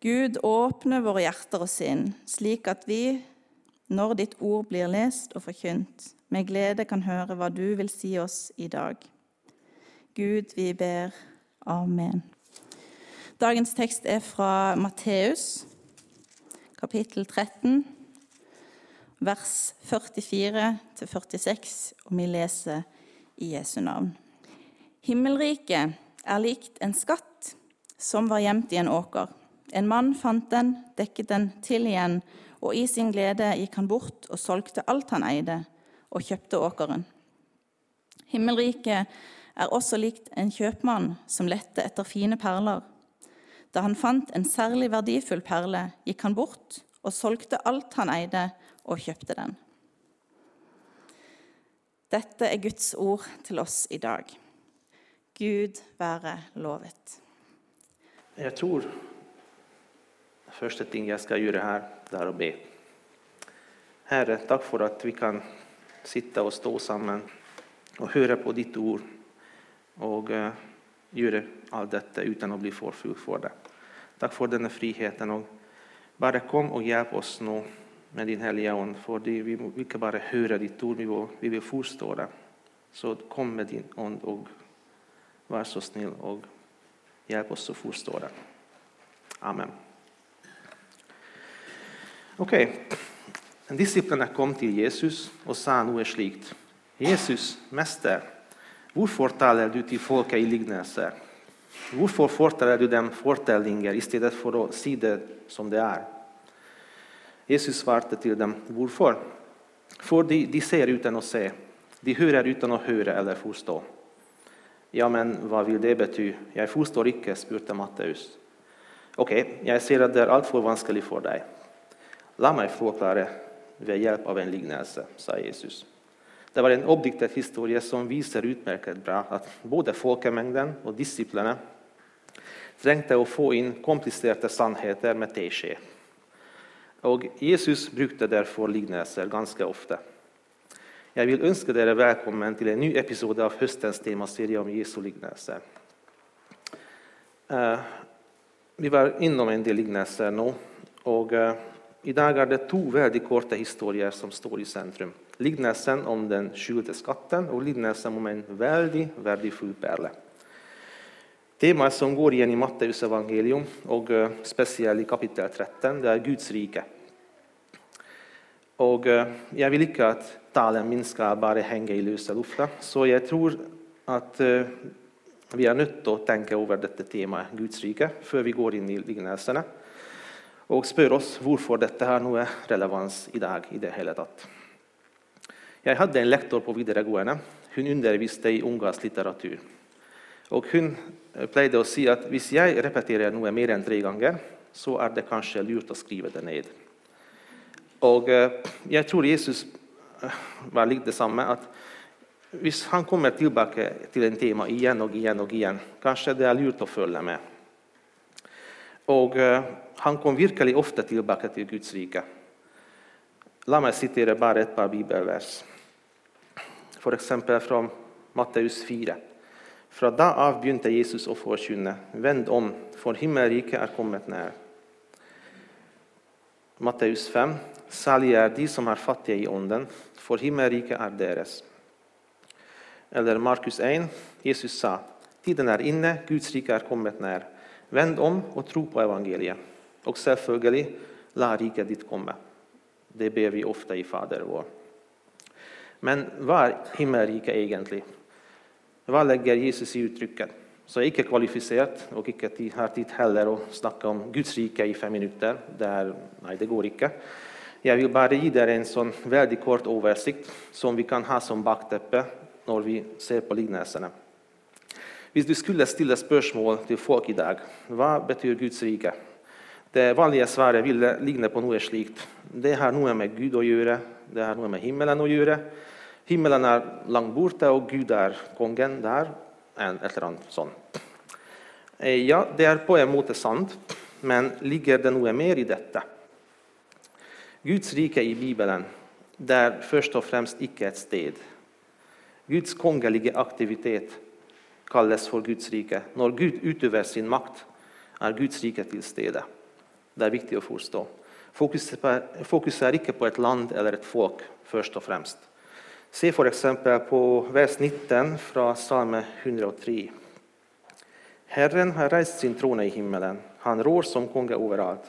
Gud, åpne våre hjerter og sinn, slik at vi, når ditt ord blir lest og forkynt, med glede kan høre hva du vil si oss i dag. Gud, vi ber. Amen. Dagens tekst er fra Matteus, kapittel 13, vers 44 46, og vi leser i Jesu navn. Himmelriket er likt en skatt som var gjemt i en åker. En mann fant den, dekket den til igjen, og i sin glede gikk han bort og solgte alt han eide, og kjøpte åkeren. Himmelriket er også likt en kjøpmann som lette etter fine perler. Da han fant en særlig verdifull perle, gikk han bort og solgte alt han eide, og kjøpte den. Dette er Guds ord til oss i dag. Gud være lovet. Jeg tror første ting jeg skal gjøre her, det er å be. Herre, takk for at vi kan sitte og stå sammen og høre på ditt ord og eh, göra gjøre alt dette uten å bli forfulgt for det. Takk for denne friheten. og Bare kom og hjelp oss nå med Din Hellige Ånd, for vi vil ikke bare høre ditt ord, vi vill vi vil forstå det. Så kom med din ånd og vær så snill og hjelp oss å forstå det. Amen. Okej, disciplinerna kom till Jesus och sa något slikt. Jesus, mäster, varför talar du till folket i lignelser? Varför forteller du dem fortellinger istället för att se det som det är? Jesus svarade till dem, Varför? För de ser utan att se, de hör utan att höra eller förstå. Ja, men vad vill det betyda? Jag förstår icke, spurte Matteus. Okej, jag ser att det är alltför vanskligt för dig. Låt mig förklara ved hjälp av en lignelse, sa Jesus. Det var en objektiv historia som visar utmärkt bra att både folkmängden och disiplene trengte att få in komplicerade sannheter med tesked. Och Jesus brukade därför lignelser ganska ofta. Jag vill önska er välkommen till en ny episod av höstens temaserie om Jesu lignelser. Eh, vi var inom en del lignelser nu och eh, Idag i dag det två väldigt korta historier som står i centrum. Liknelsen om den skjulte skatten och liknelsen om en väldigt värdefull pärla. Temat som går igen i Matteus evangelium, och eh, speciellt i kapitel 13, det är Guds rike. Och eh, jag vill inte att talen min ska bara hänga i lösa luften, så jag tror att eh, vi är nöjda att tänka över detta tema, Guds rike, för vi går in i liknelserna og spør oss hvorfor dette har noe relevans i dag i det hele tatt. Jeg hadde en lektor på videregående. Hun underviste i ungarsk litteratur. Og Hun eh, pleide å si at hvis jeg repeterer noe mer enn tre ganger, så er det kanskje lurt å skrive det ned. Og eh, Jeg tror Jesus eh, var litt det samme. at Hvis han kommer tilbake til en tema igjen og igjen, og igjen, kanskje det er lurt å følge med. Og eh, Han kom virkelig ofte tilbake til Guds rike. La meg sitere bare et par bibelvers, f.eks. fra Matteus 4. Fra da av begynte Jesus å forkynne, vend om, for himmelriket er kommet nær. Matteus 5. Salige er de som er fattige i ånden, for himmelriket er deres. Eller Markus 1. Jesus sa, tiden er inne, Guds rike er kommet nær. Vänd om och tro på evangeliet. och selvfølgelig, lär riket ditt komma. Det ber vi ofta i Fader vår. Men vad är himmelriket egentligen? Vad lägger Jesus i uttrycket? Så jeg er ikke kvalifisert og icke har tid heller att snacka om Guds rike i fem minuter. Det nej, det går icke. Jag vill bara ge er en sån väldigt kort översikt som vi kan ha som baktäppe när vi ser på liknelserna. Hvis du skulle stille spørsmål til folk i dag, hva betyr Guds rike? Det vanlige svaret ville ligne på noe slikt. Det har noe med Gud å gjøre, det har noe med himmelen å gjøre. Himmelen er langt borte, og Gud er kongen der. Et eller annet sånn. Eh, ja, det er på en måte sant, men ligger det noe mer i dette? Guds rike i Bibelen det er først og fremst ikke et sted. Guds kongelige aktivitet kalles for Guds rike. Når Gud utøver sin makt, er Guds rike til stede. Det er viktig å forstå. Fokus er ikke på et land eller et folk først og fremst. Se f.eks. på vers 19 fra Salme 103. Herren har reist sin trone i himmelen. Han rår som konge overalt.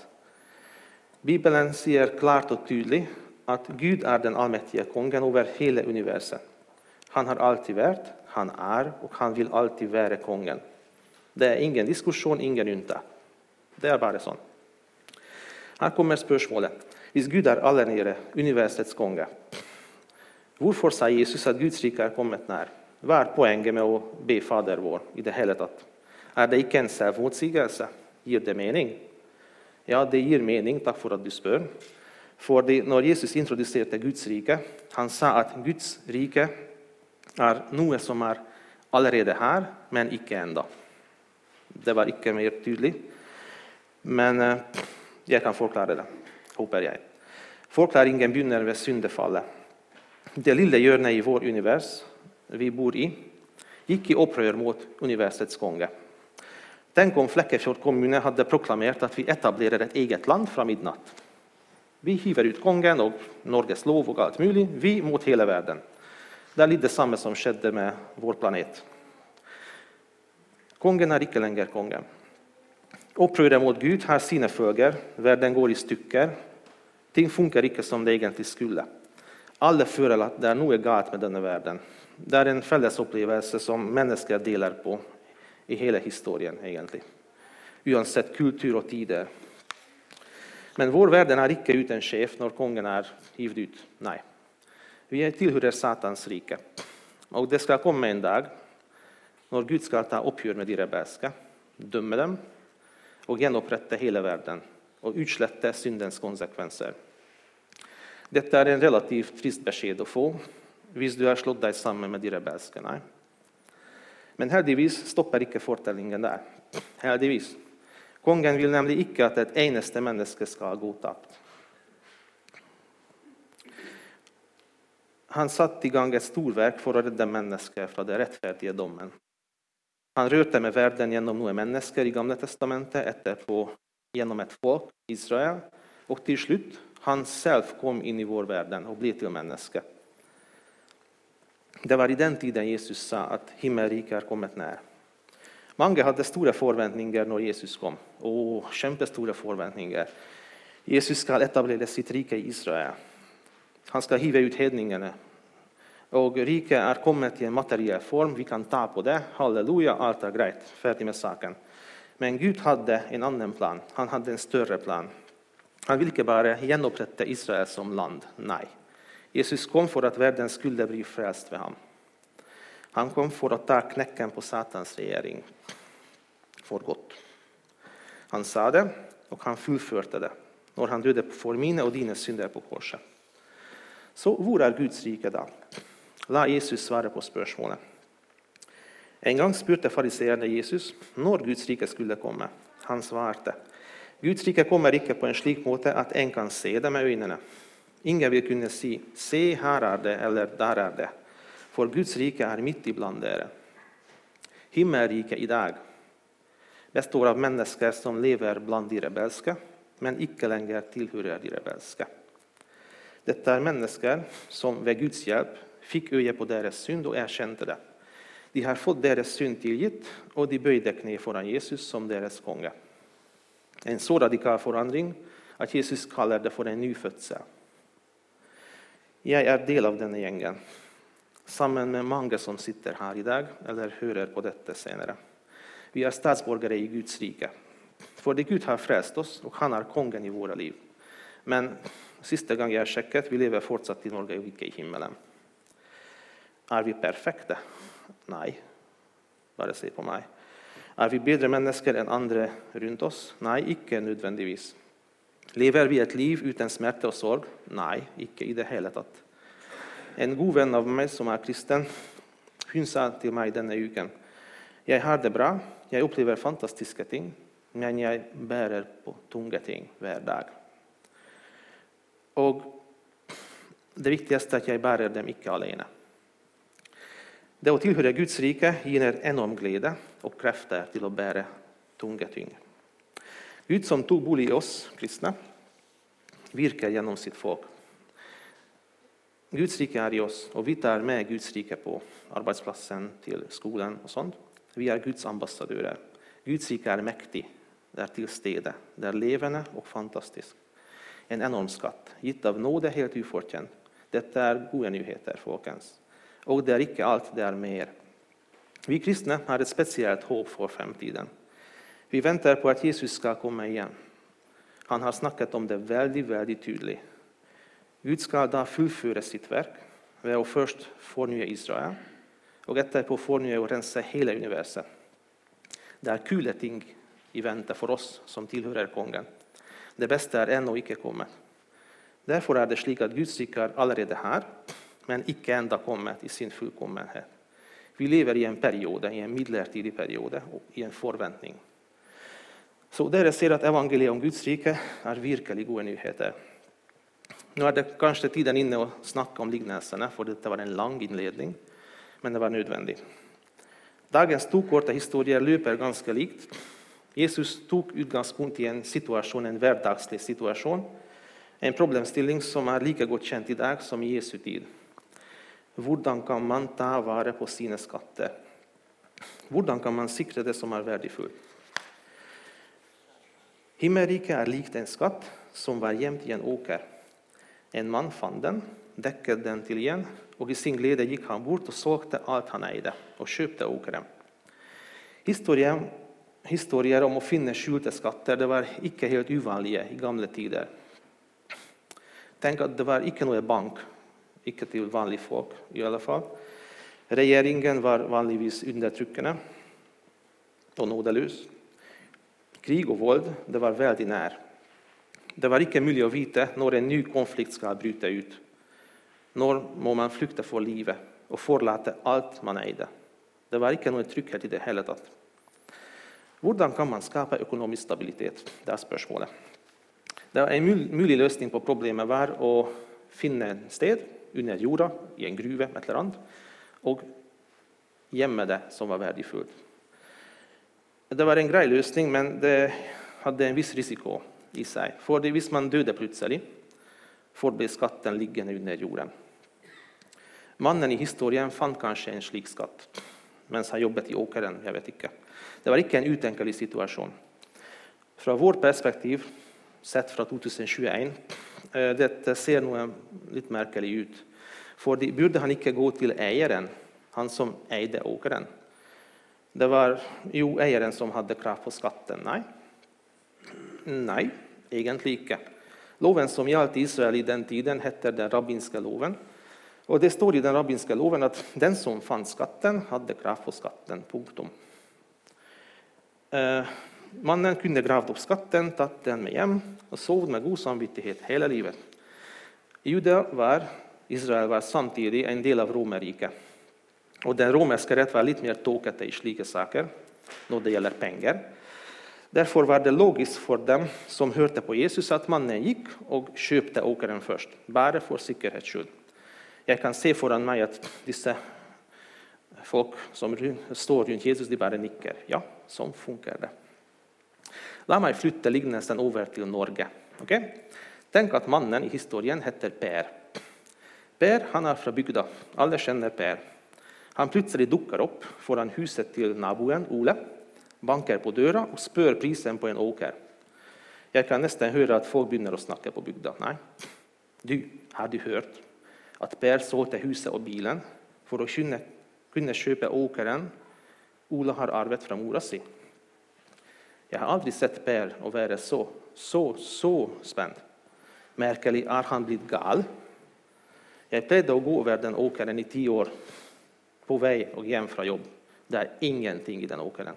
Bibelen sier klart og tydelig at Gud er den allmektige kongen over hele universet. Han har alltid vært, han är och han vill alltid vara kungen. Det är ingen diskussion, ingen ynta. Det är bara sånn. Här kommer spörsmålet. Hvis Gud är allerede universets konge, varför säger Jesus att Guds rike är kommit när? Vad är poängen med att be Fader vår i det hela? tatt? Det icke en selvmotsigelse? Ger det mening? Ja, det ger mening. tack för att du spør. För när Jesus introducerade Guds rike, han sa att Guds rike er noe som er allerede her, men ikke enda. Det var ikke mer tydelig, men eh, jag jeg kan forklare det, håper jeg. Forklaringen begynner ved syndefallet. Det lille hjørnet i vår univers vi bor i, gikk i opprør mot universets konge. Tänk om Flekkefjord kommune hadde proklamert at vi etablerer et eget land fra midnatt. Vi hiver ut kongen og Norges lov og alt mulig, vi mot hele verden. Det er litt det samme som skjedde med vår planet. Kongen er ikke lenger konge. Opprøret mot Gud har sine følger. Verden går i stykker. Ting funker ikke som det egentlig skulle. Alle føler at det er noe galt med denne verden. Det er en fellesopplevelse som mennesker deler på i hele historien, egentlig. Uansett kultur og tider. Men vår verden er ikke uten sjef når kongen er hivd ut. Nei. Vi tilhører Satans rike. Og det skal komme en dag når Gud skal ta oppgjør med de rebelske, dømme dem og gjenopprette hele verden og utslette syndens konsekvenser. Dette er en relativt trist beskjed å få hvis du har slått deg sammen med de rebelske. Nei. Men heldigvis stopper ikke fortellingen der. Heldigvis. Kongen vil nemlig ikke at et eneste menneske skal gå tapt. Han satte i gang et storverk for å redde människor fra den rettferdige dommen. Han rørte med verden gjennom noen mennesker i Gamle testamentet, etterpå gjennom et folk, Israel, og til slutt han selv kom inn i vår verden og ble til menneske. Det var i den tiden Jesus sa at himmelriket er kommet nær. Mange hadde store forventninger når Jesus kom. Å, kjempestore forventninger. Jesus skal etablere sitt rike i Israel. Han skal hive ut hedningene og riket er kommet i en materiell form. Vi kan ta på det. Halleluja, alt er greit. Ferdig med saken. Men Gud hadde en annen plan. Han hadde en større plan. Han ville ikke bare gjenopprette Israel som land. Nei. Jesus kom for at verden skulle bli frelst ved ham. Han kom for å ta knekken på Satans regjering for godt. Han sa det, og han fullførte det når han døde for mine og dine synder på korset. Så hvor er Guds rike da? La Jesus svare på spørsmålet. En gang spurte fariseerne Jesus når Guds rike skulle komme. Han svarte Guds rike kommer ikke på en slik måte at en kan se det med øynene. Ingen vil kunne si 'se, her er det', eller 'der er det', for Guds rike er midt iblant dere. Himmelriket i dag består av mennesker som lever blant de rebelske, men ikke lenger tilhører de rebelske. Dette er mennesker som ved Guds hjelp fikk øye på deres synd og erkjente det. De har fått deres synd tilgitt, og de bøyde kne foran Jesus som deres konge. En så radikal forandring at Jesus kaller det for en ny Jag Jeg er del av denne gjengen, sammen med mange som sitter her i dag eller hører på dette senere. Vi er statsborgere i Guds rike. Fordi Gud har frelst oss, og han er kongen i våre liv. Men siste gang jeg sjekket, vi lever fortsatt i Norge og ikke i himmelen. Er vi perfekte? Nei. Bare se på meg. Er vi bedre mennesker enn andre rundt oss? Nei, ikke nødvendigvis. Lever vi et liv uten smerte og sorg? Nei, ikke i det hele tatt. En god venn av meg som er kristen, hun sa til meg denne uken jeg har det bra, jeg opplever fantastiske ting, men jeg bærer på tunge ting hver dag. Og det viktigaste är att jag bärer dem icke alene. Det att tillhöra Guds rike ger en enorm glädje och krafter till att bära tunga tyngd. Gud som tog bolig i oss kristna virkar genom sitt folk. Guds rike är i oss, och vi tar med Guds rike på arbetsplatsen, till skolan och sånt. Vi är Guds ambassadörer. Guds rike är mäktig, det är tillstede, det är levande och fantastiskt. En enorm skatt, gitt av nåde helt ufortjent. Detta är goda nyheter, folkens. Och det är icke allt, det är mer. Vi kristna har ett speciellt hopp för framtiden. Vi väntar på att Jesus ska komma igen. Han har snackat om det väldigt, väldigt tydligt. Gud ska då fullföra sitt verk ved å først fornye Israel, og etterpå fornye og rense hele universet. Det er kule ting i vente for oss som tilhører kongen. Det beste er ennå ikke kommet. Derfor er det slik at Guds rike er allerede her, men ikke enda kommet i sin fullkommenhet. Vi lever i en periode, i en midlertidig periode, i en forventning. Så dere ser at evangeliet om Guds rike er virkelig gode nyheter. Nå er det kanskje tiden inne å snakke om lignelsene, for dette var en lang innledning, men det var nødvendig. Dagens to korte historier løper ganske likt. Jesus tog utgångspunkt i en situation, en vardagslig situation, en problemställning som är lika gott känd idag som i Jesu tid. Hur kan man ta vara på sina skatter? Hur kan man säkra det som är värdefullt? Himmelriket är likt en skatt som var gömd i en åker. En man fann den, däckade den till igen och i sin glädje gick han bort och sålde allt han ägde och köpte åkern. Historien historier om å finne skjulte skatter det var ikke helt uvanlige i gamle tider. Tenk at Det var ikke noe bank, ikke til vanlige folk i alle fall. Regjeringen var vanligvis undertrykkende og nådeløs. Krig og vold det var veldig nær. Det var ikke mulig å vite når en ny konflikt skal bryte ut. Når må man flykte for livet og forlate alt man eide? Det var ikke noe trygghet i det hele tatt. Hvordan kan man skapa økonomisk stabilitet? Det er spørsmålet. Det er En mulig løsning på problemet var å finne et sted under jorda, i en gruve, et eller annet, og gjemme det som var verdifullt. Det var en grei løsning, men det hadde en viss risiko i seg. For hvis man døde plutselig, forble skatten liggende under jorden. Mannen i historien fant kanskje en slik skatt mens han jobbet i åkeren. jeg vet ikke. Det var ikke en utenkelig situasjon. Fra vårt perspektiv, sett fra 2021, eh, dette ser noe litt merkelig ut. For burde han ikke gå til eieren, han som eide åkeren? Det var jo eieren som hadde krav på skatten. Nei, Nei, egentlig ikke. Loven som gjaldt Israel i den tiden, heter den rabbinske loven. Og Det står i den rabbinske loven at den som fant skatten, hadde krav på skatten. Punktum. Eh, mannen kunde gravt upp skatten, tagit den med hem och sov med god samvittighet hela livet. Juda var, Israel var samtidigt, en del av Romerriket. Och Den romerska rätten var lite mer tokig i slika saker när det gäller pengar. Därför var det logiskt för dem som hörde på Jesus, att mannen gick och köpte åkaren först, bara för säkerhets skull. Jag kan se föran mig att dessa folk som står runt Jesus, de bara nickar. Ja, sånn funkar det. La meg flytte lignelsen over til Norge. Okay? Tenk at mannen i historien heter Per. Per han er fra bygda. Alle kjenner Per. Han plutselig dukker opp foran huset til naboen Ole banker på døra og spør prisen på en åker. Jeg kan nesten høre at folk begynner å snakke på bygda. Nei, du, har du hørt at Per solgte huset og bilen for å kunne, kunde köpa åkaren Ola har arvet från mora si? Jag har aldrig sett Per och vara så, så, så spänd. Märkelig, har han blivit gal? Jag pleide att gå över den åkaren i tio år, på väg och hem från jobb. Det är ingenting i den åkaren.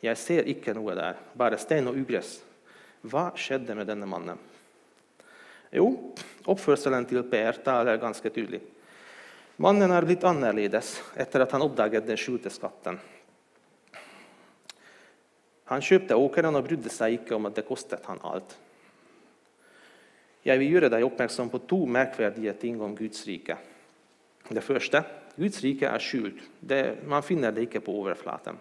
Jag ser icke något där, bara sten och ugräs. Vad skedde med denne mannen? Jo, uppförseln till Per talar ganska tydligt. Mannen er blitt annerledes etter at han oppdaget den skjulte skatten. Han köpte åkeren och brydde sig inte om att det kostet han allt. Jag vill göra dig uppmärksam på två märkvärdiga ting om Guds rike. Det första. Guds rike är skjult. Det, man finner det inte på överflaten.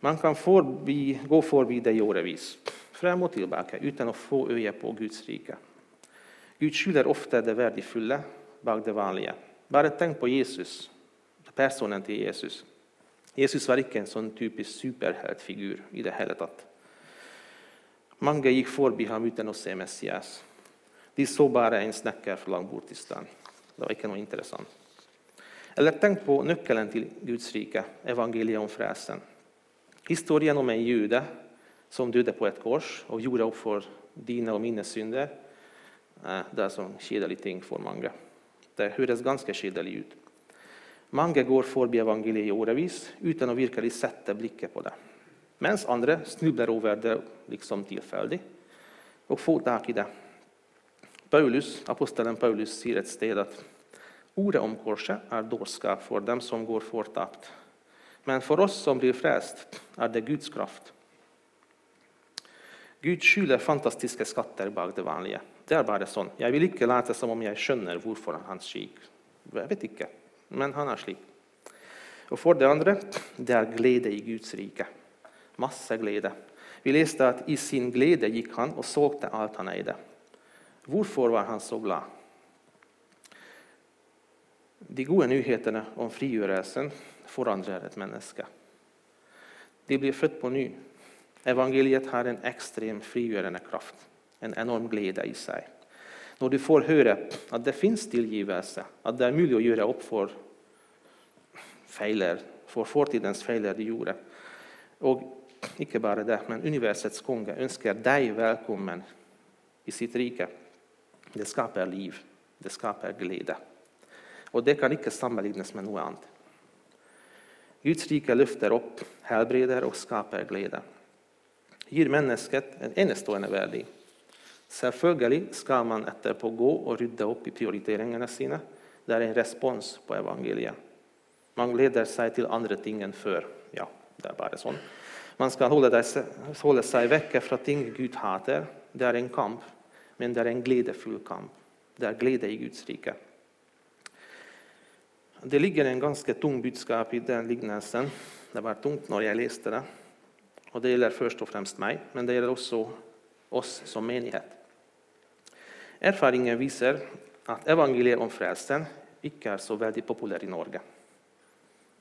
Man kan förbi, gå förbi det i årevis, fram och tillbaka, utan att få öja på Guds rike. Gud skjuler ofta det värdefulla bak det vanliga. Bara tänk på Jesus, personen till Jesus. Jesus var inte en sån typisk superhjältefigur i det hela. tatt. Många gick förbi honom utan att se Messias. De såg bara en snäckare för långt bort i stan. Det var inte något intressant. Eller tänk på nyckeln till Guds rike, evangeliet om. Historien om en jude som dödade på ett kors och gjorde upp för dina och mina synder. Eh, det är som kjedelig ting för många. Det høres ganske kjedelig ut. Mange går forbi evangeliet i årevis uten å virkelig sette blikket på det. Mens andre snubler over det liksom tilfeldig og får tak i det. Paulus, apostelen Paulus sier et sted at ordet om korset er dårskap for dem som går fortapt. Men for oss som blir frelst, er det Guds kraft. Gud skjuler fantastiske skatter bak det vanlige. Det er bare sånn. Jeg vil ikke late som om jeg skjønner hvorfor han er slik. Jeg vet ikke, men han er slik. Og for det andre det er glede i Guds rike. Masse glede. Vi leste at i sin glede gikk han og solgte alt han eide. Hvorfor var han så glad? De gode nyhetene om frigjørelsen forandrer et menneske. De blir født på ny. Evangeliet har en ekstrem frigjørende kraft, en enorm glede i seg. Når du får høre at det fins tilgivelse, at det er mulig å gjøre opp for feiler, for fortidens feiler du gjorde, og ikke bare det, men universets konge ønsker deg velkommen i sitt rike, det skaper liv, det skaper glede. Og det kan ikke sammenlignes med noe annet. Guds rike løfter opp, helbreder og skaper glede. Gir mennesket en enestående verdi. Selvfølgelig skal man etterpå gå og rydde opp i prioriteringene sine. Det er en respons på evangeliet. Man gleder seg til andre ting enn før. Ja, det er bare sånn. Man skal holde seg vekke fra ting Gud hater. Det er en kamp, men det er en gledefull kamp. Det er glede i Guds rike. Det ligger en ganske tung budskap i den lignelsen. Det var tungt når jeg leste det. Og Det gjelder først og fremst meg, men det gjelder også oss som menighet. Erfaringen visar att evangeliet om frälsningen ikke er så veldig populær i Norge.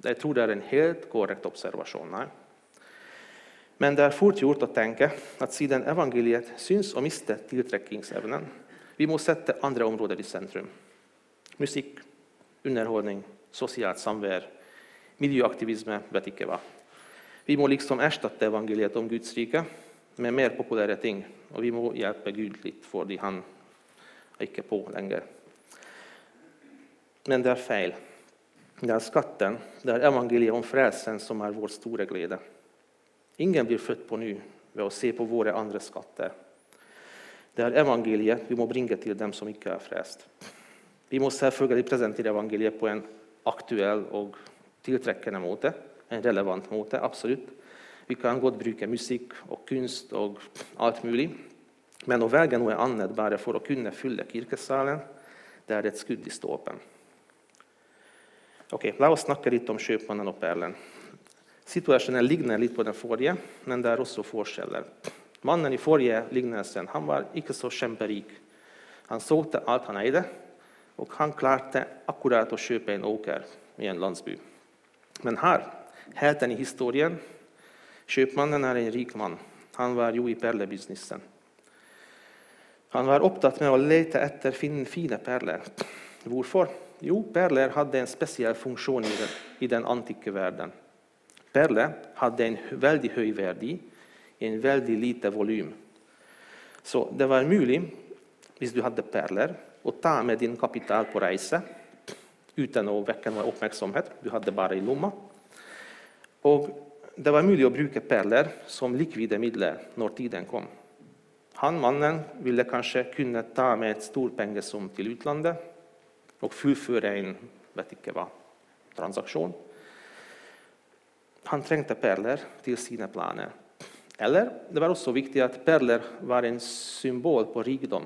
Jeg tror det er en helt korrekt observasjon. Men det er fort gjort å tenke at siden evangeliet syns å miste tiltrekkingsevnen, vi må sette andre områder i sentrum. Musikk, underholdning, sosialt samvær, miljøaktivisme, vet ikke hva. Vi må liksom erstatte evangeliet om Guds rike med mer populære ting. Og vi må hjelpe Gud litt, fordi han ikke på lenger. Men det er feil. Det er skatten, det er evangeliet om frelsen som er vår store glede. Ingen blir født på ny ved å se på våre andre skatter. Det er evangeliet vi må bringe til dem som ikke er frelst. Vi må selvfølgelig presentere evangeliet på en aktuell og tiltrekkende måte. En relevant måte, absolutt. Vi kan godt bruke musikk og kunst og alt mulig. Men å velge noe annet bare for å kunne fylle kirkesalen, det er et skudd i ståpen. Ok, La oss snakke litt om kjøpmannen og perlen. Situasjonen ligner litt på den forrige, men det er også forskjeller. Mannen i forrige lignelsen han var ikke så kjemperik. Han solgte alt han eide, og han klarte akkurat å kjøpe en åker i en landsby. Men her, helten i historien, kjøpmannen er en rik mann. Han var jo i perlebusinessen. Han var opptatt med å lete etter fine perler. Hvorfor? Jo, perler hadde en spesiell funksjon i den, i den antikke verden. Perler hadde en veldig høy verdi i en veldig lite volum. Så det var mulig, hvis du hadde perler, att ta med din kapital på reise uten å vekke noe oppmerksomhet. Du hadde bare i lomma. Og det var mulig å bruke perler som likvide midler når tiden kom. Han mannen ville kanske kunna ta med ett stor pengesum till utlandet och fullföra en vet inte vad, transaktion. Han trängde perler till sina planer. Eller det var också viktigt att perler var en symbol på rikdom.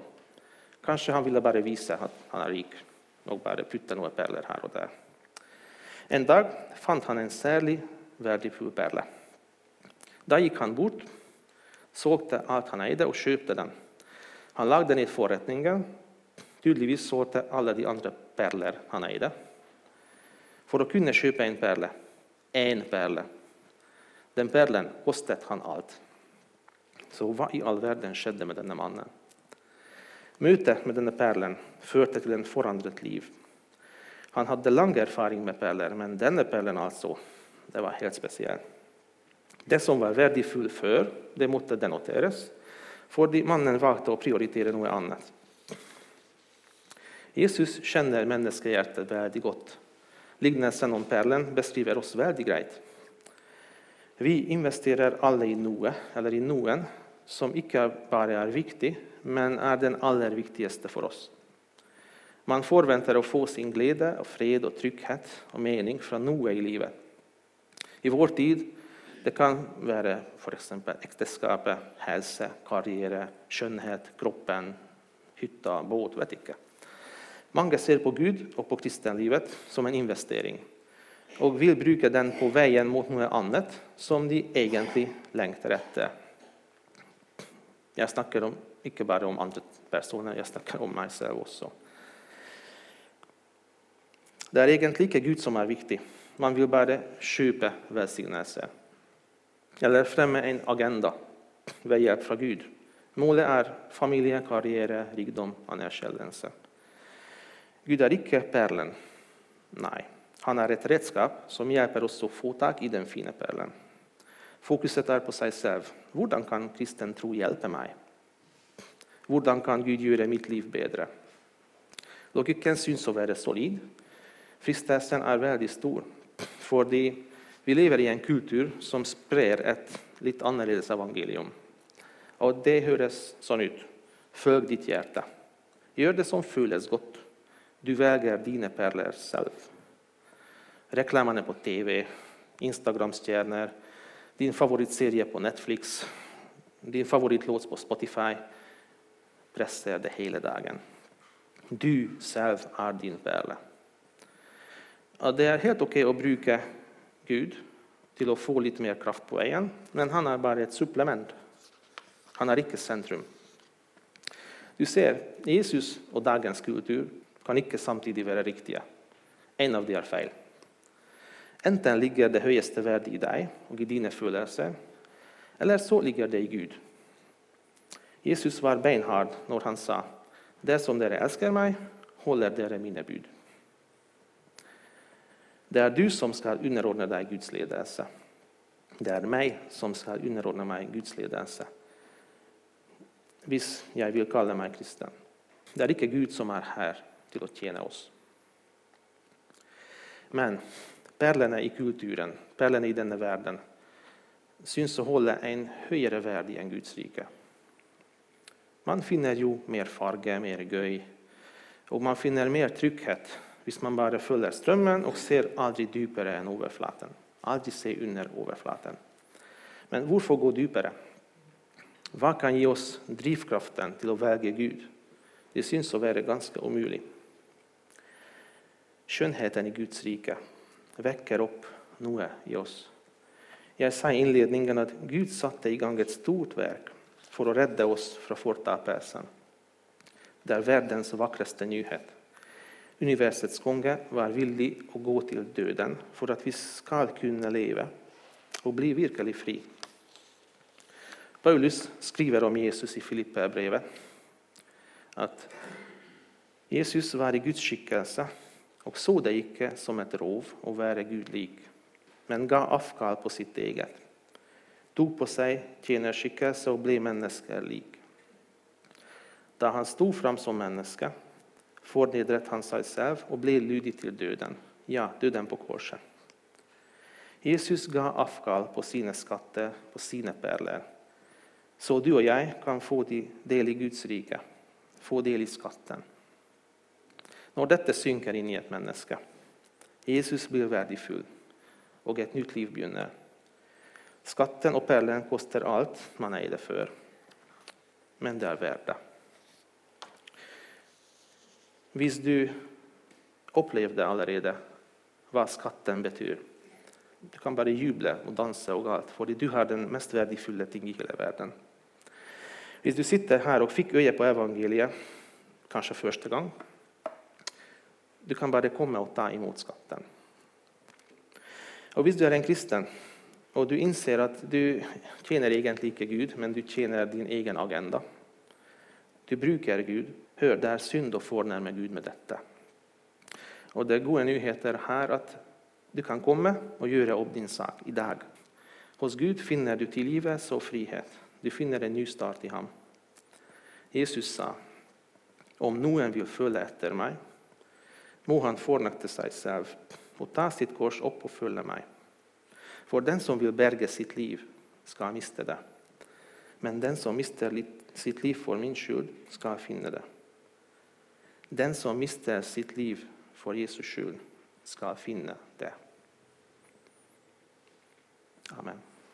Kanske han ville bara visa att han är rik, och bara putta några perler här och där. En dag fann han en särlig värdefull pärla. Där gick han bort, sålde allt han ägde och köpte den. Han lagde ner förrättningen, tydligtvis sålde alla de andra pärlor han ägde, för att kunna köpa en pärla, en pärla, Den pärlen kostade han allt. Så vad i all världen skedde med denne mannen? Mötet med denna pärlen förde till en förändrat liv. Han hade lång erfarenhet med pärlor, men denna pärlen alltså, det var helt speciell. Det som var verdifullt før, det måtte denoteres, fordi mannen valgte å prioritere noe annet. Jesus kjenner menneskehjertet veldig godt. Lignelsen om perlen beskriver oss veldig greit. Vi investerer alle i noe eller i noen som ikke bare er viktig, men er den aller viktigste for oss. Man forventer å få sin glede og fred og trygghet og mening fra noe i livet. I vår tid det kan være f.eks. ekteskapet, helse, karriere, skjønnhet, kroppen, hytta, båt vet ikke. Mange ser på Gud og på kristenlivet som en investering og vil bruke den på veien mot noe annet som de egentlig lengter etter. Jeg snakker om, ikke bare om andre personer, jeg snakker om meg selv også. Det er egentlig ikke Gud som er viktig. Man vil bare kjøpe velsignelse. Eller fremme en agenda ved hjelp fra Gud. Målet er familie, karriere, rikdom, anerkjennelse. Gud er ikke perlen. Nei, han er et redskap som hjelper oss å få tak i den fine perlen. Fokuset er på seg selv. Hvordan kan kristen tro hjelpe meg? Hvordan kan Gud gjøre mitt liv bedre? Logikken syns å være solid, Fristelsen er veldig stor, fordi vi lever i en kultur som sprer et litt annerledes evangelium. Og det høres sånn ut. Følg ditt hjerte. Gjør det som føles godt. Du velger dine perler selv. Reklamene på TV, Instagram-stjerner, din favorittserie på Netflix, din favorittlåt på Spotify presser det hele dagen. Du selv er din perle det er helt ok å bruke Gud till att få lite mer kraft på vägen, men han är bara ett supplement. Han är ikke sentrum. Du ser, Jesus och dagens kultur kan icke samtidigt vara riktiga. En av dem är fel. Enten ligger det högsta värdet i dig och i dina födelser, eller så ligger det i Gud. Jesus var benhård när han sa, 'Dersom dere älskar mig håller dere mina bud'. Det är du som ska underordna dig Guds ledelse. Det är mig som ska underordna mig Guds ledelse. Visst, jag vill kalla mig kristen. Det är icke Gud som är här till att tjäna oss. Men pärlorna i kulturen, pärlorna i denna världen, syns och håller en högre värld i än Guds rike. Man finner ju mer farge, mer göj och man finner mer trygghet hvis man bara följer strömmen och ser aldrig djupare än överflaten. Aldrig se under överflaten. Men varför gå djupare? Vad kan ge oss drivkraften till att välja Gud? Det syns att vara ganska omöjligt. Skönheten i Guds rike väcker upp något i oss. Jag sa i inledningen att Gud satte i ett stort verk för att rädda oss från fortapelsen. Det är världens vackraste nyhet. Universets konge var villig att gå till döden för att vi ska kunna leva och bli virkelig fri. Paulus skriver om Jesus i Filipperbrevet att Jesus var i Guds skickelse och såg det icke som ett rov och vare Gud lik, men gav avkall på sitt eget. tog på sig tjänarskickelse och blev människa lik. Då han stod fram som människa, fornedret han sig själv och blev lydig till döden, Ja, döden på korset. Jesus gav avkall på sina skatter, på sina pärlor, Så du och jag kan få del i Guds rike, få del i skatten. När detta synker in i ett människa, Jesus blir värdefull, och ett nytt liv begynner. Skatten och pärlen kostar allt man eide för, men det är värda. det. Hvis du opplevde allerede hva skatten betyr, Du kan bare juble og danse og alt, fordi du har den mest verdifulle ting i hele verden. Hvis du sitter her og fikk øye på evangeliet, kanskje første gang, du kan bare komme og ta imot skatten. Og hvis du er en kristen, og du innser at du tjener egentlig ikke Gud, men du tjener din egen agenda Du bruker Gud. Hør, det er synd å fornærme Gud med dette. Og det er gode nyheter her at du kan komme og gjøre opp din sak i dag. Hos Gud finner du tilgivelse og frihet. Du finner en ny start i ham. Jesus sa, om noen vil følge etter meg, må han fornekte seg selv og ta sitt kors opp og følge meg. For den som vil berge sitt liv, skal miste det. Men den som mister sitt liv for min skyld, skal finne det. Den som mister sitt liv för Jesus skull ska finna det. Amen.